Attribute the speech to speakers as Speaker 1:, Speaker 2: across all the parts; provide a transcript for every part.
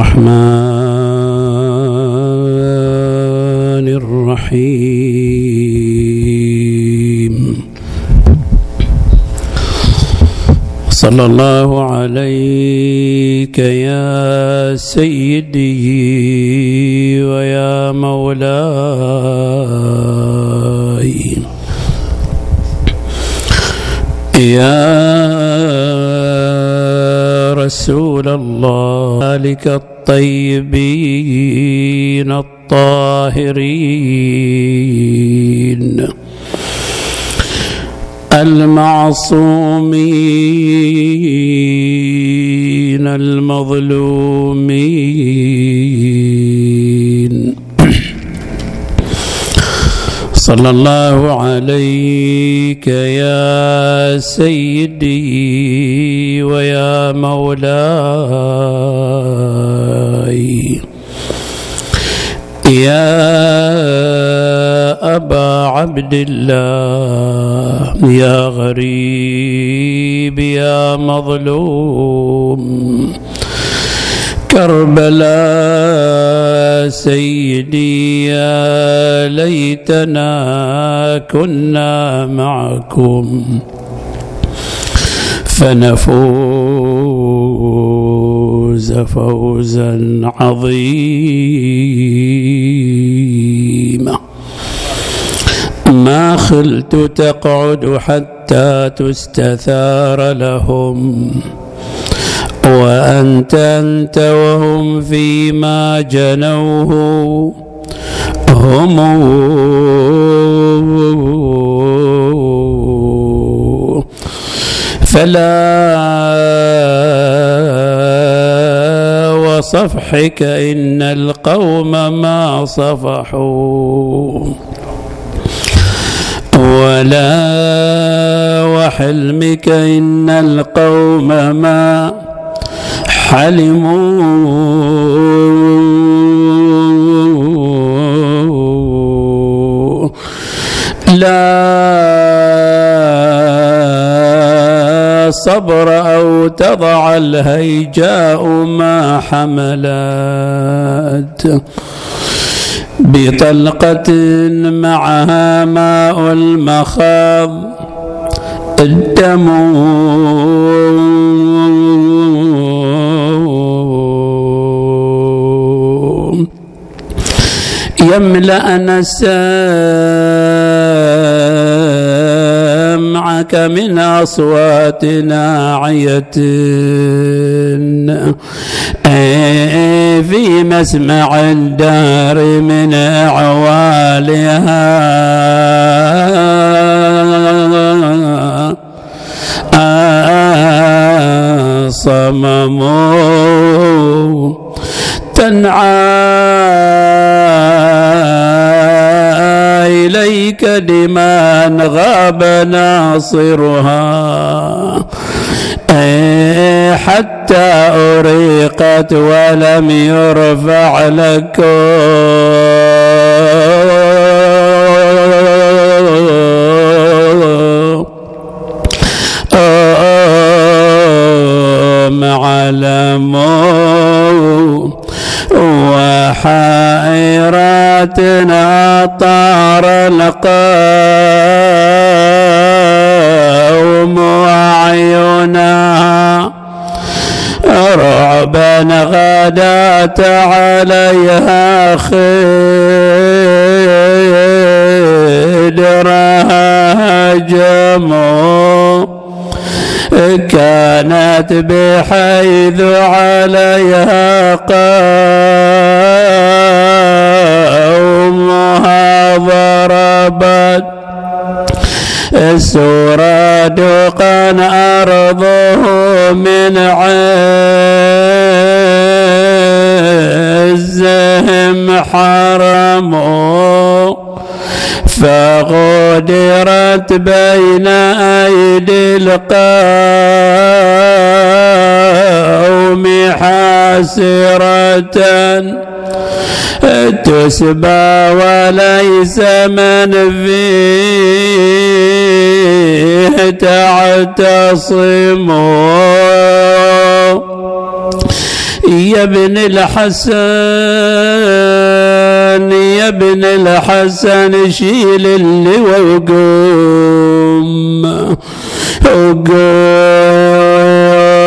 Speaker 1: الرحمن الرحيم. صلى الله عليك يا سيدي ويا مولاي. يا رسول الله ذلك الطيبين الطاهرين المعصومين المظلومين صلى الله عليك يا سيدي ويا مولاي يا أبا عبد الله يا غريب يا مظلوم. كربلاء سيدي يا ليتنا كنا معكم. فنفوز فوزا عظيما. ما خلت تقعد حتى تستثار لهم وأنت أنت وهم فيما جنوه هم فلا وصفحك إن القوم ما صفحوا ولا وحلمك إن القوم ما حلموا لا صبر تضع الهيجاء ما حملت. بطلقة معها ماء المخاض الدم يملأ سمعك من أصوات ناعية. في مسمع الدار من أعوالها. صمم تنعى إليك لمن غاب ناصرها. حتى أريقت ولم يرفع لك. القوم وعيونها رعبا غدات عليها خدرها جمو كانت بحيث عليها قومها السورة دقا أرضه من عزهم حرموا فغدرت بين أيدي القوم حاسرة. تسبى وليس من فيه تعتصم. يا ابن الحسن يا ابن الحسن شيل اللي وقوم. وقوم.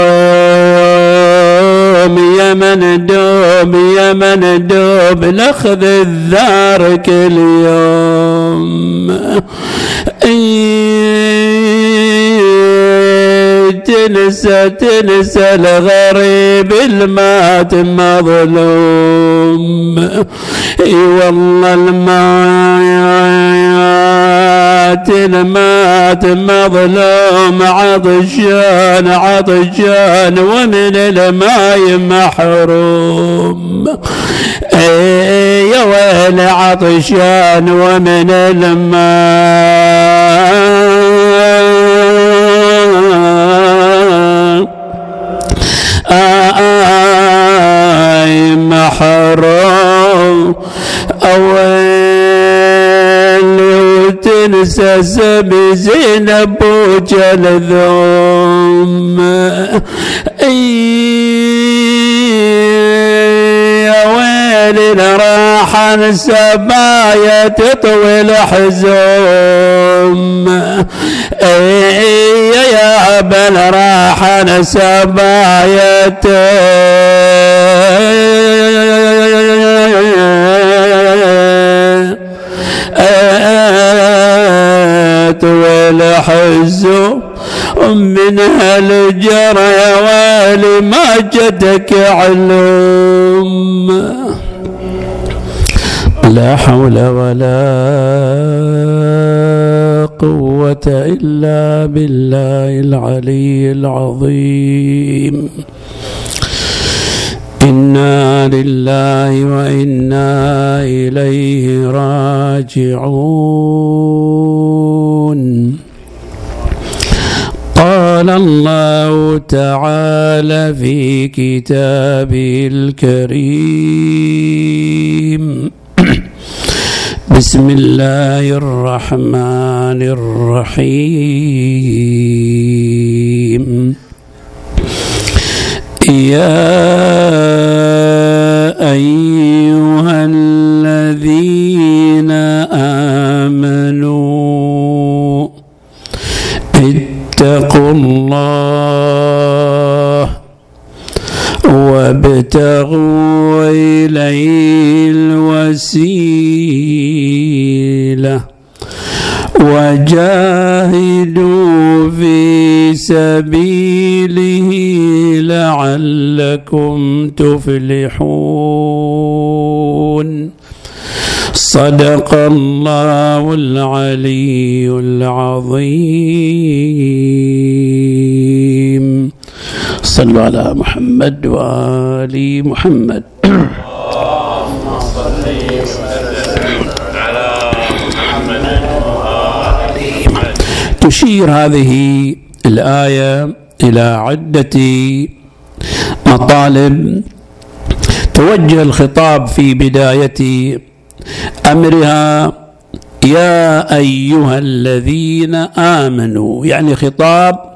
Speaker 1: من يا من دوم ناخذ الذار كل يوم. تنسى تنسى الغريب المات مظلوم. اي والله المات المات مظلوم عطشان عطشان ومن الماي محروم. اي يا ويل عطشان ومن الماء وتنسى سبي زينب وجلذوم يا ويل راح انسى باية تطوي الحزوم يا بل راح انسى باية والحزو من هالجرى يا ويلي ما جدك علوم لا حول ولا قوة إلا بالله العلي العظيم. إنا لله وإنا إليه راجعون. قال الله تعالى في كتابه الكريم. بسم الله الرحمن الرحيم. يا أيها الذين آمنوا اتقوا الله. وابتغوا إليه الوسيلة. وجاهدوا في سبيله لعلكم تفلحون. صدق الله العلي العظيم. صلوا على محمد وآل محمد. تشير هذه الآية إلى عدة مطالب. توجه الخطاب في بداية أمرها يا أيها الذين آمنوا يعني خطاب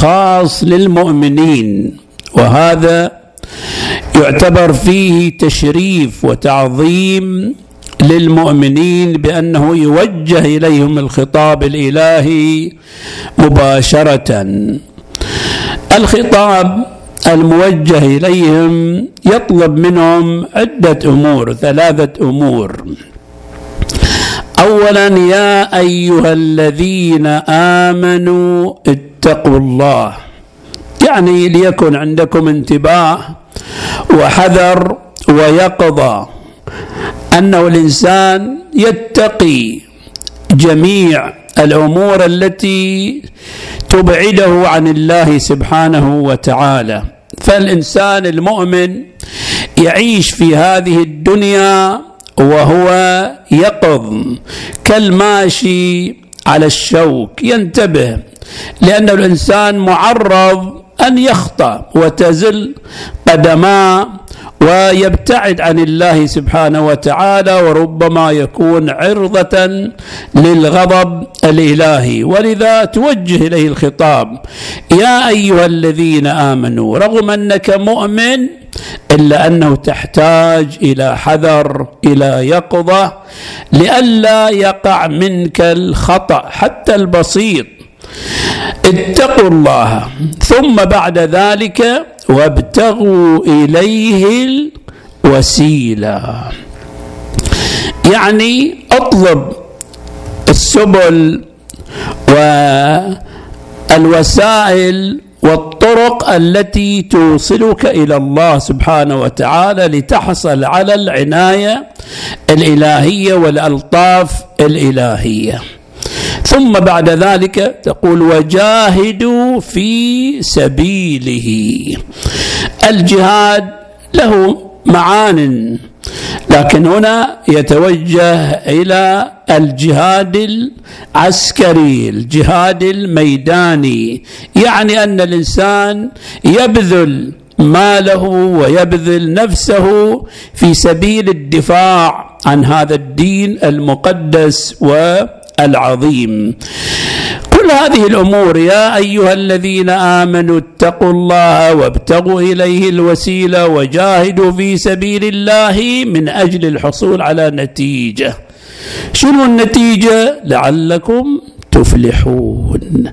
Speaker 1: خاص للمؤمنين وهذا يعتبر فيه تشريف وتعظيم للمؤمنين بأنه يوجه إليهم الخطاب الإلهي مباشرة. الخطاب الموجه إليهم يطلب منهم عدة أمور ثلاثة أمور. اولا يا أيها الذين آمنوا اتقوا الله. يعني ليكن عندكم انتباه وحذر ويقظه أنه الإنسان يتقي جميع الأمور التي تبعده عن الله سبحانه وتعالى. فالإنسان المؤمن يعيش في هذه الدنيا وهو يقظ كالماشي على الشوك ينتبه لأن الإنسان معرض أن يخطأ وتزل قدماه ويبتعد عن الله سبحانه وتعالى وربما يكون عرضة للغضب الإلهي. ولذا توجه إليه الخطاب يا أيها الذين آمنوا رغم أنك مؤمن إلا أنه تحتاج إلى حذر إلى يقظة لئلا يقع منك الخطأ حتى البسيط اتقوا الله. ثم بعد ذلك وابتغوا إليه الوسيلة. يعني أطلب السبل والوسائل والطرق التي توصلك إلى الله سبحانه وتعالى لتحصل على العناية الإلهية والألطاف الإلهية. ثم بعد ذلك تقول وجاهدوا في سبيله. الجهاد له معان لكن هنا يتوجه إلى الجهاد العسكري الجهاد الميداني. يعني أن الإنسان يبذل ماله ويبذل نفسه في سبيل الدفاع عن هذا الدين المقدس و العظيم. كل هذه الأمور يا أيها الذين آمنوا اتقوا الله وابتغوا إليه الوسيلة وجاهدوا في سبيل الله من أجل الحصول على نتيجة. شنو النتيجة؟ لعلكم تفلحون.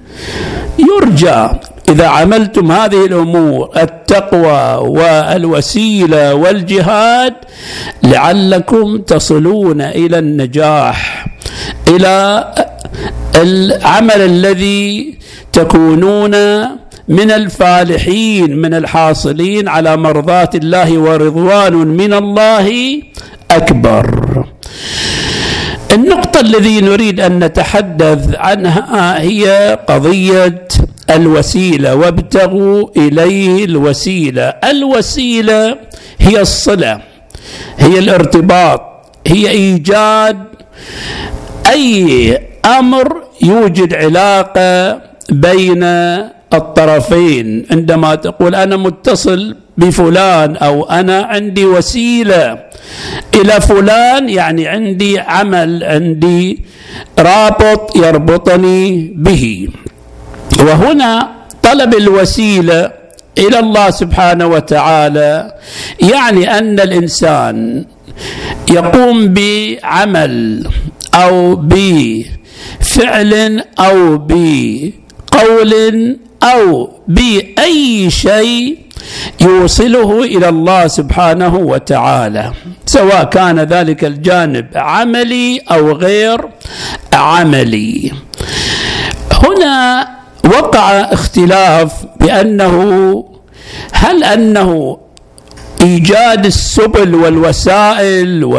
Speaker 1: يرجى إذا عملتم هذه الأمور التقوى والوسيلة والجهاد لعلكم تصلون إلى النجاح. إلى العمل الذي تكونون من الفالحين من الحاصلين على مرضاه الله ورضوان من الله أكبر. النقطة الذي نريد أن نتحدث عنها هي قضية الوسيلة وابتغوا إليه الوسيلة. الوسيلة هي الصله هي الارتباط هي إيجاد أي أمر يوجد علاقة بين الطرفين؟ عندما تقول أنا متصل بفلان أو أنا عندي وسيلة إلى فلان يعني عندي عمل عندي رابط يربطني به. وهنا طلب الوسيلة إلى الله سبحانه وتعالى يعني أن الإنسان يقوم بعمل أو بفعل أو بقول أو باي شيء يوصله إلى الله سبحانه وتعالى سواء كان ذلك الجانب عملي أو غير عملي. هنا وقع اختلاف بأنه هل أنه إيجاد السبل والوسائل و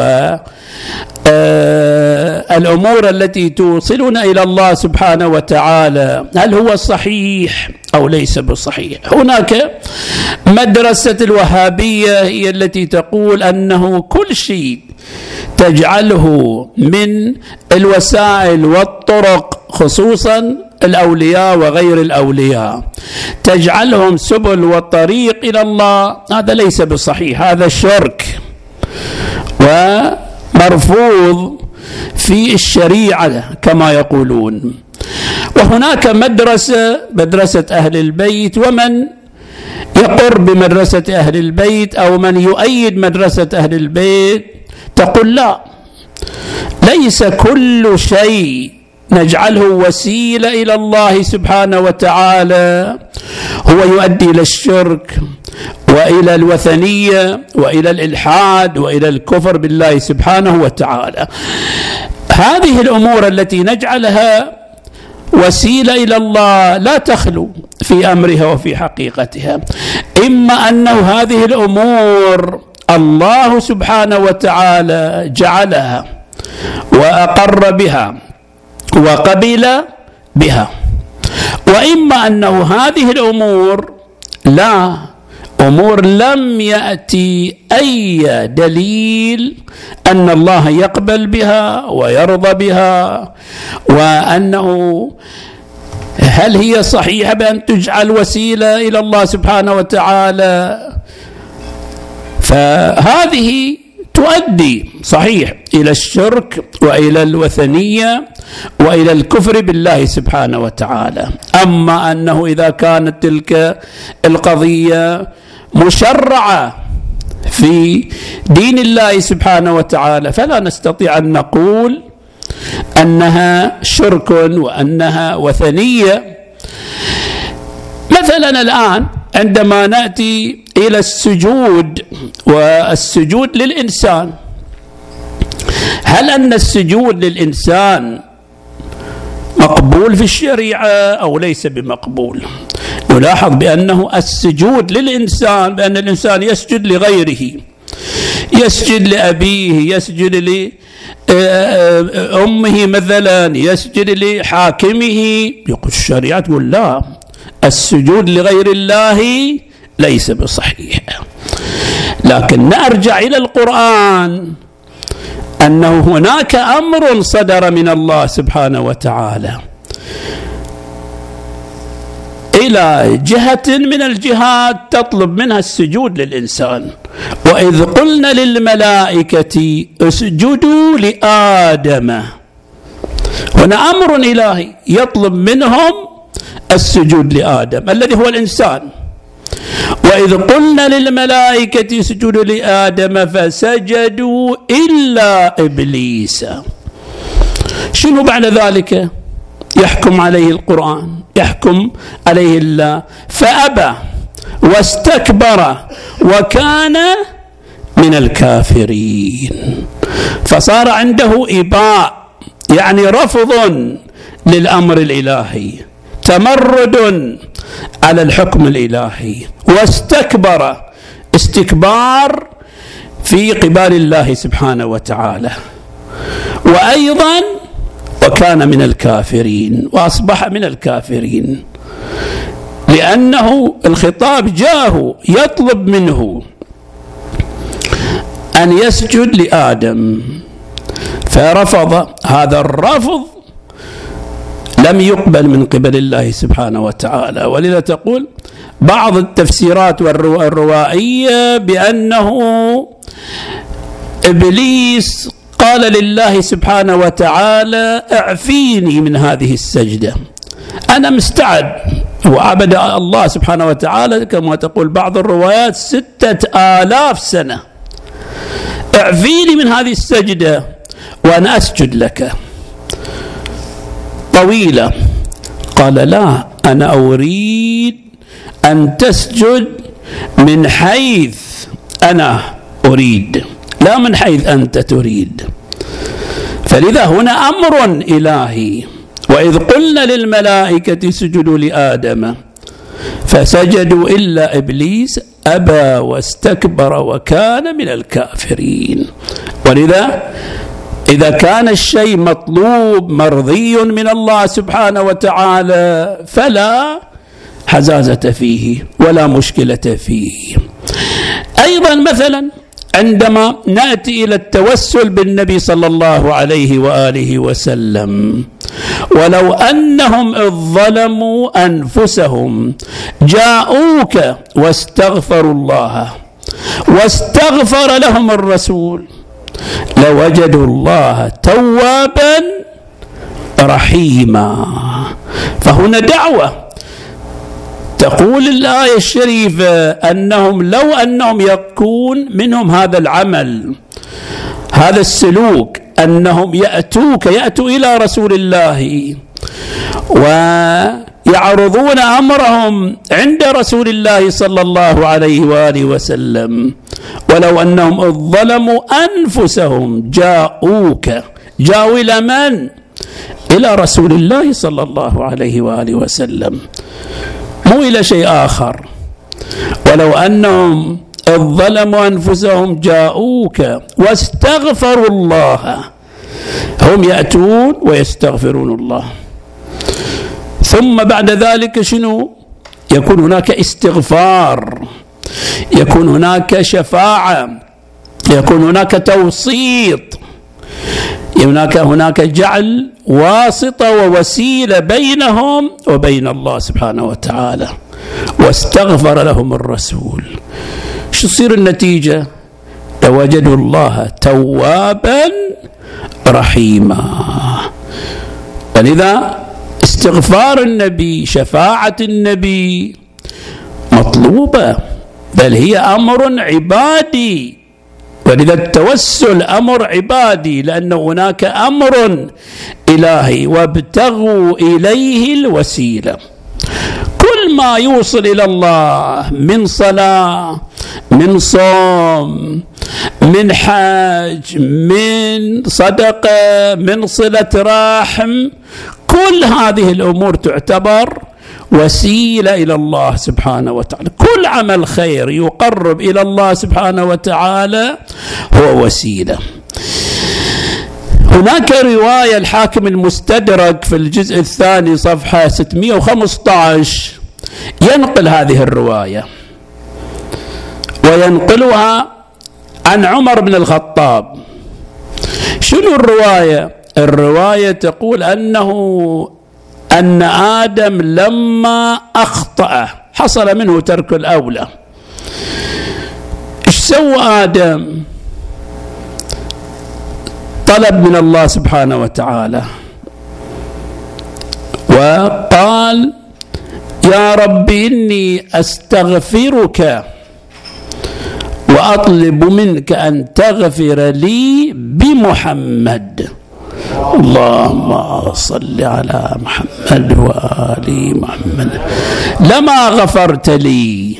Speaker 1: الأمور التي توصلنا إلى الله سبحانه وتعالى هل هو صحيح أو ليس بصحيح؟ هناك مدرسة الوهابية هي التي تقول أنه كل شيء تجعله من الوسائل والطرق خصوصا الأولياء وغير الأولياء. تجعلهم سبل وطريق إلى الله هذا ليس بصحيح هذا شرك. ومرفوض في الشريعة كما يقولون. وهناك مدرسة مدرسة أهل البيت ومن يقر بمدرسة أهل البيت أو من يؤيد مدرسة أهل البيت تقول لا ليس كل شيء نجعله وسيلة إلى الله سبحانه وتعالى. هو يؤدي إلى الشرك وإلى الوثنية وإلى الإلحاد وإلى الكفر بالله سبحانه وتعالى. هذه الأمور التي نجعلها وسيلة إلى الله لا تخلو في أمرها وفي حقيقتها. إما أنه هذه الأمور الله سبحانه وتعالى جعلها وأقر بها وقبل بها. وإما أنه هذه الأمور لا أمور لم يأتي أي دليل أن الله يقبل بها ويرضى بها وأنه هل هي صحيحة بأن تجعل وسيلة إلى الله سبحانه وتعالى؟ فهذه تؤدي صحيح إلى الشرك وإلى الوثنية وإلى الكفر بالله سبحانه وتعالى. أما أنه إذا كانت تلك القضية مشرعة في دين الله سبحانه وتعالى فلا نستطيع أن نقول أنها شرك وأنها وثنية. مثلا الآن عندما نأتي إلى السجود والسجود للإنسان هل أن السجود للإنسان مقبول في الشريعة أو ليس بمقبول؟ نلاحظ بأنه السجود للإنسان بأن الإنسان يسجد لغيره يسجد لأبيه يسجد ل أمه مثلا يسجد لحاكمه. يقول الشريعة تقول لا السجود لغير الله ليس بصحيح. لكن نرجع إلى القرآن. أنه هناك أمر صدر من الله سبحانه وتعالى. إلى جهة من الجهات تطلب منها السجود للإنسان. وإذ قلنا للملائكة اسجدوا لآدم. هنا أمر إلهي يطلب منهم السجود لآدم الذي هو الإنسان. وإذ قلنا للملائكة اسجدوا لآدم فسجدوا إلا إبليس. شنو بعد ذلك؟ يحكم عليه القرآن يحكم عليه الله. فأبى واستكبر وكان من الكافرين. فصار عنده إباء يعني رفض للأمر الإلهي. تمرد على الحكم الإلهي. واستكبر استكبار في قبال الله سبحانه وتعالى. وأيضا وكان من الكافرين وأصبح من الكافرين. لأنه الخطاب جاءه يطلب منه أن يسجد لآدم. فرفض هذا الرفض لم يقبل من قبل الله سبحانه وتعالى. ولذا تقول بعض التفسيرات الروائية بأنه إبليس قال لله سبحانه وتعالى اعفيني من هذه السجدة. أنا مستعد وعبد الله سبحانه وتعالى كما تقول بعض الروايات ستة آلاف سنة. اعفيني من هذه السجدة وأنا أسجد لك. طويلة. قال لا أنا أريد أن تسجد من حيث أنا أريد لا من حيث أنت تريد. فلذا هنا أمر إلهي وإذ قلنا للملائكة اسجدوا لآدم فسجدوا إلا إبليس أبى واستكبر وكان من الكافرين. ولذا إذا كان الشيء مطلوب مرضي من الله سبحانه وتعالى فلا حزازة فيه ولا مشكلة فيه. أيضا مثلا عندما نأتي إلى التوسل بالنبي صلى الله عليه وآله وسلم ولو أنهم إذ ظلموا أنفسهم جاءوك واستغفروا الله واستغفر لهم الرسول لوجدوا الله توابا رحيما. فهنا دعوة. تقول الآية الشريفة أنهم لو أنهم يكون منهم هذا العمل هذا السلوك أنهم يأتوك يأتوا إلى رسول الله ويعرضون أمرهم عند رسول الله صلى الله عليه وآله وسلم. ولو أنهم ظلموا أنفسهم جاءوك. جاءوا إلى من؟ إلى رسول الله صلى الله عليه وآله وسلم. مو إلى شيء آخر. ولو أنهم ظلموا أنفسهم جاءوك واستغفروا الله. هم يأتون ويستغفرون الله. ثم بعد ذلك شنو؟ يكون هناك استغفار. يكون هناك شفاعة يكون هناك توسيط. هناك هناك جعل واسطة ووسيلة بينهم وبين الله سبحانه وتعالى. واستغفر لهم الرسول. شو تصير النتيجة؟ لوجدوا الله توابا رحيما. ولذا استغفار النبي شفاعة النبي مطلوبة. بل هي أمر عبادي. ولذا التوسل أمر عبادي لأن هناك أمر إلهي وابتغوا إليه الوسيلة. كل ما يوصل إلى الله من صلاة من صوم من حج من صدقة من صلة رحم كل هذه الأمور تعتبر وسيلة إلى الله سبحانه وتعالى. كل عمل خير يقرب إلى الله سبحانه وتعالى هو وسيلة. هناك رواية الحاكم المستدرك في الجزء الثاني صفحة 615 ينقل هذه الرواية. وينقلها عن عمر بن الخطاب. شنو الرواية؟ الرواية تقول أنه أن آدم لما أخطأ حصل منه ترك الأولى. إيش سوى آدم؟ طلب من الله سبحانه وتعالى. وقال يا رب إني أستغفرك وأطلب منك أن تغفر لي بمحمد. اللهم صل على محمد وآل محمد. لما غفرت لي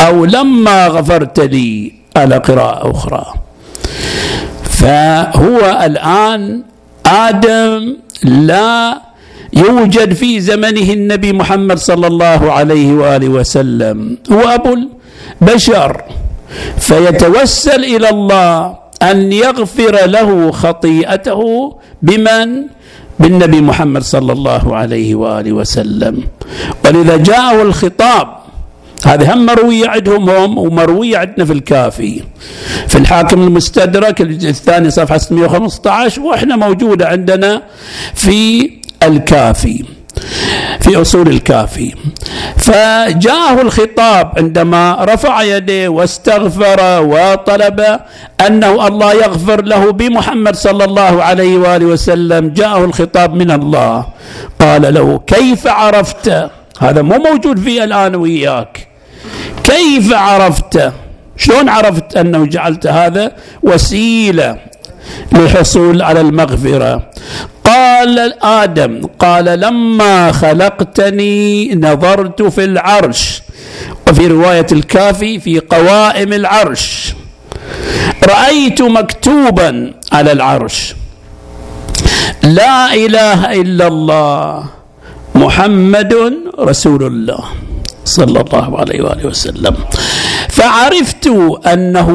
Speaker 1: أو لما غفرت لي على قراءة أخرى. فهو الآن آدم لا يوجد في زمنه النبي محمد صلى الله عليه وآله وسلم. هو أبو البشر. فيتوسل إلى الله أن يغفر له خطيئته بمن؟ بالنبي محمد صلى الله عليه وآله وسلم. ولذا جاءه الخطاب. هذا هم مروية عندهم هم ومروية عندنا في الكافي. في الحاكم المستدرك الثاني صفحة 615 وإحنا موجودة عندنا في الكافي. في أصول الكافي. فجاءه الخطاب عندما رفع يديه واستغفر وطلب أنه الله يغفر له بمحمد صلى الله عليه وآله وسلم جاءه الخطاب من الله. قال له كيف عرفت؟ هذا مو موجود في الآن وياك. كيف عرفت؟ شلون عرفت أنه جعلت هذا وسيلة للحصول على المغفرة؟ قال آدم قال لما خلقتني نظرت في العرش. وفي رواية الكافي في قوائم العرش. رأيت مكتوبا على العرش. لا إله إلا الله محمد رسول الله. صلى الله عليه وآله وسلم. فعرفت أنه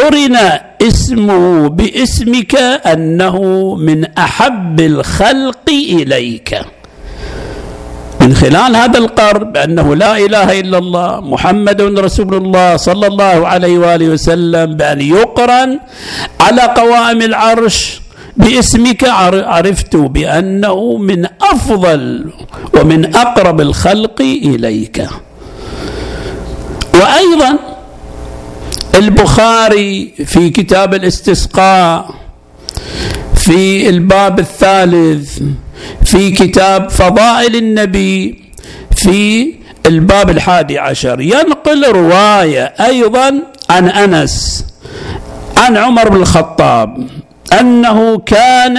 Speaker 1: قرن اسمه باسمك انه من احب الخلق اليك. من خلال هذا القرب بانه لا اله الا الله محمد رسول الله صلى الله عليه واله وسلم بان يقرن على قوائم العرش باسمك. عرفت بانه من افضل ومن اقرب الخلق اليك. وأيضا البخاري في كتاب الاستسقاء في الباب الثالث في كتاب فضائل النبي في الباب الحادي عشر. ينقل رواية أيضا عن أنس عن عمر بن الخطاب أنه كان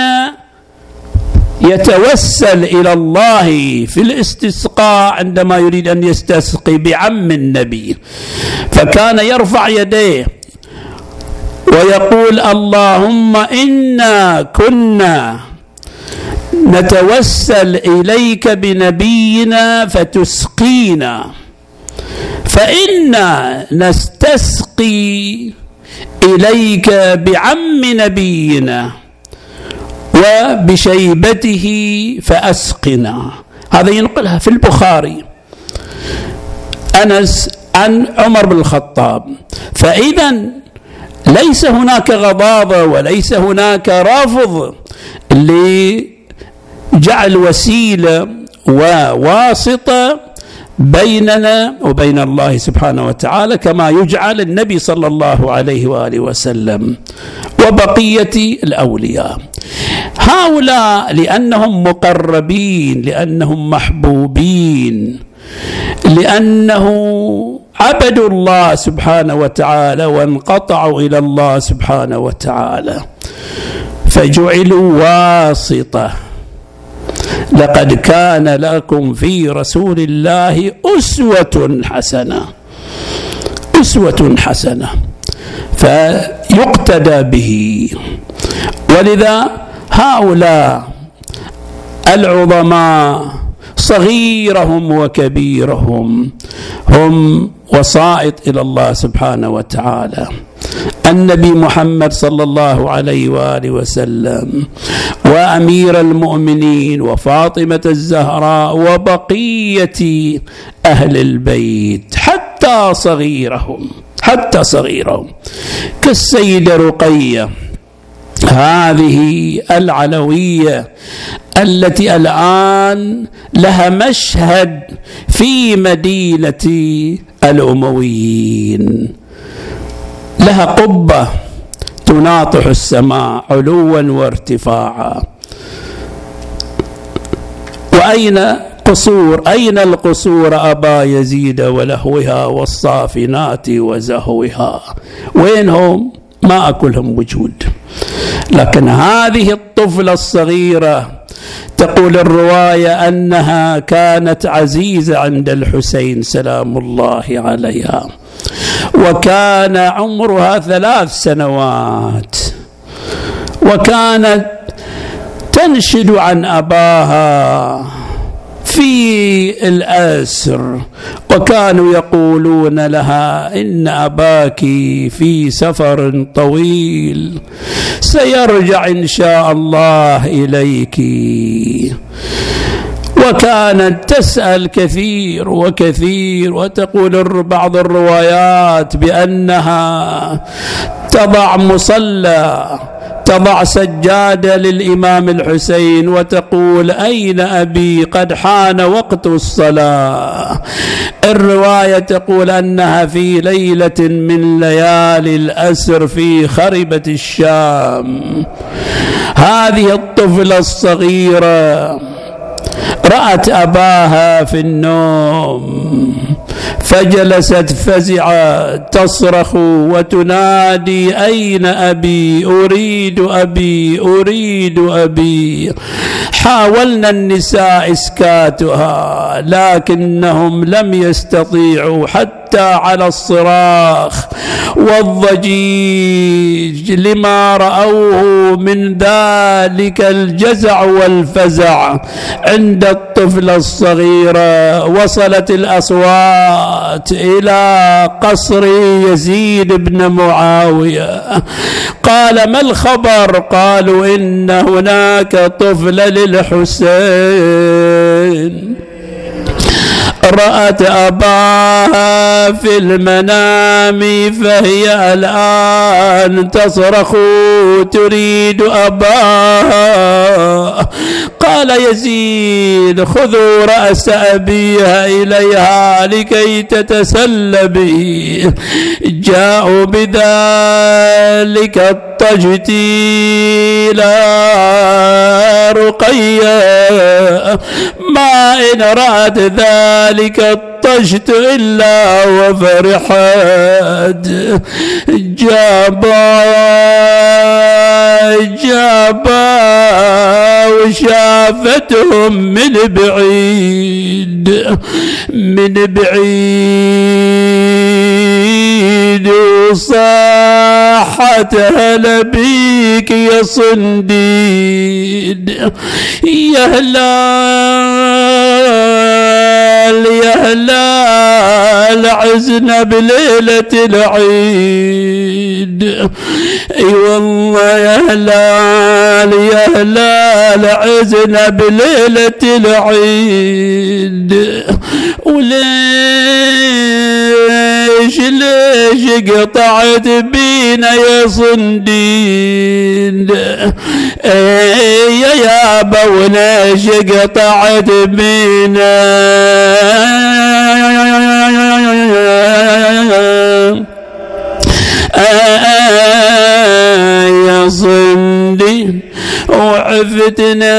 Speaker 1: يتوسل إلى الله في الاستسقاء عندما يريد أن يستسقي بعم النبي. فكان يرفع يديه ويقول اللهم إنا كنا نتوسل إليك بنبينا فتسقينا. فإنا نستسقي إليك بعم نبينا. وبشيبته فأسقنا. هذا ينقلها في البخاري. أنس عن عمر بن الخطاب. فإذا ليس هناك غضاضة وليس هناك رفض لجعل وسيلة وواسطة بيننا وبين الله سبحانه وتعالى كما يجعل النبي صلى الله عليه وآله وسلم وبقية الأولياء. هؤلاء لأنهم مقربين لأنهم محبوبين لأنه عبدوا الله سبحانه وتعالى وانقطعوا إلى الله سبحانه وتعالى. فجعلوا واسطة. لقد كان لكم في رسول الله أسوة حسنة أسوة حسنة فيقتدى به. ولذا هؤلاء العظماء صغيرهم وكبيرهم هم وسائط إلى الله سبحانه وتعالى. النبي محمد صلى الله عليه وآله وسلم وأمير المؤمنين وفاطمة الزهراء وبقية أهل البيت حتى صغيرهم حتى صغيرهم. كالسيده رقية هذه العلويه التي الآن لها مشهد في مدينة الأمويين. لها قبة تناطح السماء علوا وارتفاعا. وأين قصور أين القصور أبا يزيد ولهوها والصافنات وزهوها؟ وينهم؟ ما أكلهم وجود. لكن هذه الطفلة الصغيرة تقول الرواية أنها كانت عزيزة عند الحسين سلام الله عليها وكان عمرها ثلاث سنوات وكانت تنشد عن أباها. في الأسر وكانوا يقولون لها إن أباك في سفر طويل سيرجع إن شاء الله إليك. وكانت تسأل كثير وكثير وتقول بعض الروايات بأنها تضع مصلى تضع سجاده للإمام الحسين وتقول أين أبي؟ قد حان وقت الصلاة. الرواية تقول أنها في ليلة من ليالي الأسر في خربة الشام. هذه الطفلة الصغيرة. رأت أباها في النوم فجلست فزعة تصرخ وتنادي أين أبي؟ أريد أبي أريد أبي. حاولنا النساء إسكاتها لكنهم لم يستطيعوا حتى على الصراخ والضجيج لما رأوه من ذلك الجزع والفزع عند الطفلة الصغيرة وصلت الأصوات إلى قصر يزيد بن معاوية. قال ما الخبر؟ قالوا إن هناك طفل للحسين. رأت أباها في المنام فهي الآن تصرخ تريد أباها. قال يزيد خذوا رأس أبيها إليها لكي تتسل به جاءوا بذلك الطجتيل رقية ما إن رأت ذلك الطجت إلا وفرحت جابا جابا وشافتهم من بعيد من بعيد. وصاحت هلا بيك يا صنديد. يا هلال يا هلال عزنا بليلة العيد. أي والله يا هلال يا هلال عزنا بليلة العيد. وليش ليش قطعت بينا يا صندين يا يابا وليش قطعت بينا. يا صندي وعفتنا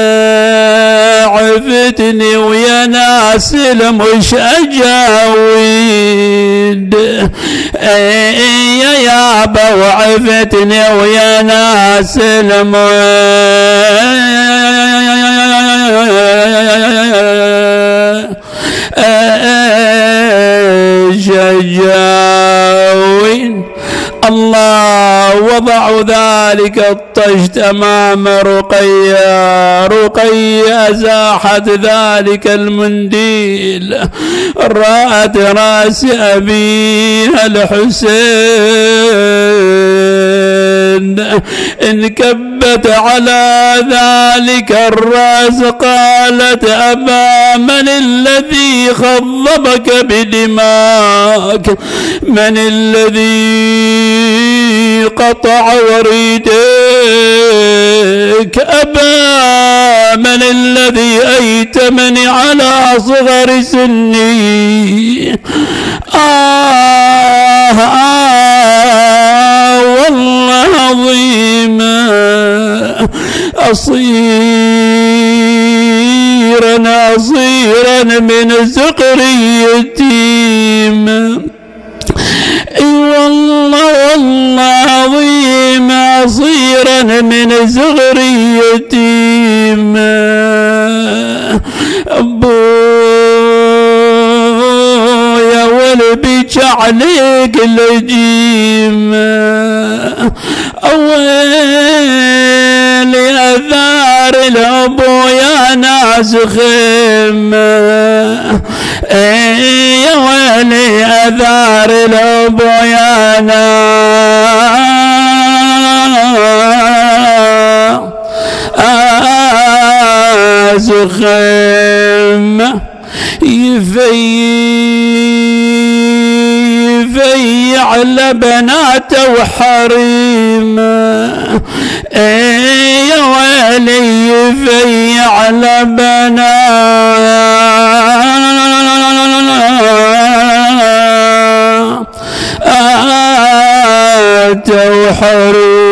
Speaker 1: عفتني ويا ناس المش اجاويد يا يابا وعفتني ويا ناس المش ذلك الطشت أمام رقية. رقية أزاحت ذلك المنديل. رأت رأس أبيها الحسين. انكبت على ذلك الرأس قالت أبا من الذي خضبك بدماك. من الذي قطع وريدك أبا من الذي أيتمني على صغر سني. آه, آه والله عظيما أصيرا أصيرا من زقر يتيم اي والله والله عظيم عصيرا من صغر يتيم. أبويا والبيك عليك لجيم اول يا ثار الابو يا ناس خيمه يا ويلي ناس خيمه يفيع على بناته وحريمه. يا ويلي يفيع على بناته وحريمه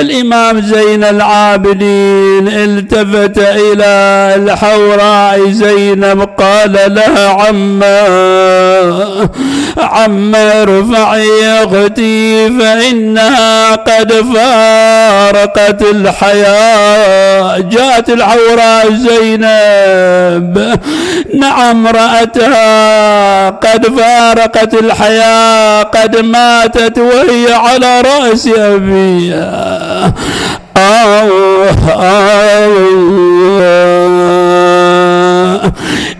Speaker 1: الإمام زين العابدين التفت إلى الحوراء زينب قال لها عما عما ارفعي أختي فإنها قد فارقت الحياة. جاءت الحوراء زينب نعم رأتها قد فارقت الحياة قد ماتت وهي على رأس أبيها. آه آه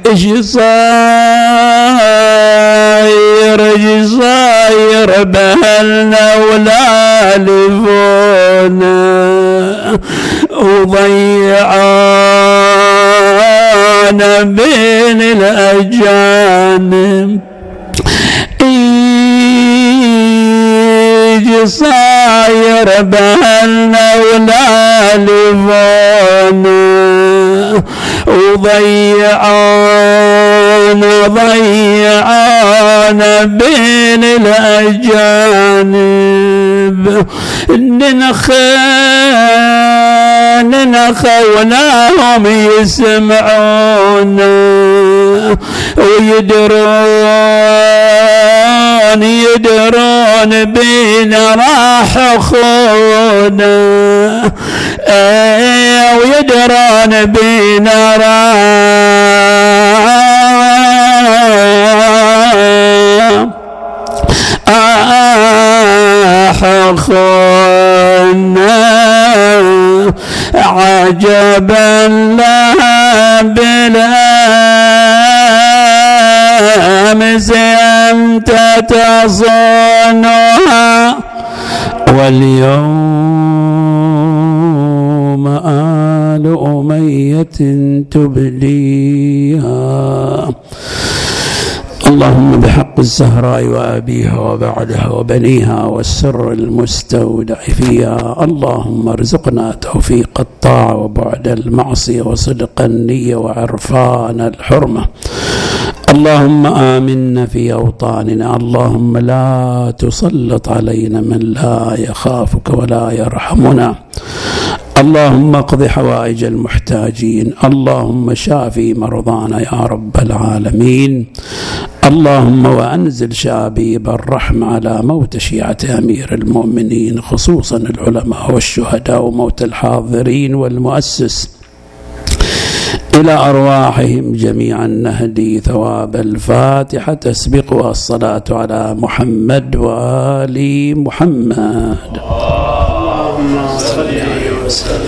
Speaker 1: إيش صاير إيش صاير بهلنا ولا لفونا وضيعانا بين الاجانب إيش صاير بهلنا ولا لفونا وضيعانا ضيعانا بين الأجانب ننخان نخوناهم يسمعونا ويدرون يدرون بينا راح اخونا إيه ويدرون بينا راح اخونا عجبا لها بالامس انت تصونها واليوم آل أمية تبليها اللهم بحق الزهراء وأبيها وبعدها وبنيها والسر المستودع فيها. اللهم ارزقنا توفيق الطاعة وبعد المعصية وصدق النية وعرفان الحرمة. اللهم آمنا في أوطاننا. اللهم لا تسلط علينا من لا يخافك ولا يرحمنا. اللهم اقض حوائج المحتاجين. اللهم شافي مرضانا يا رب العالمين. اللهم وأنزل شابيب الرحمة على موت شيعة أمير المؤمنين خصوصا العلماء والشهداء وموت الحاضرين والمؤسس. إلى أرواحهم جميعا نهدي ثواب الفاتحة. تسبقها الصلاة على محمد وآل محمد. اللهم صل وسلم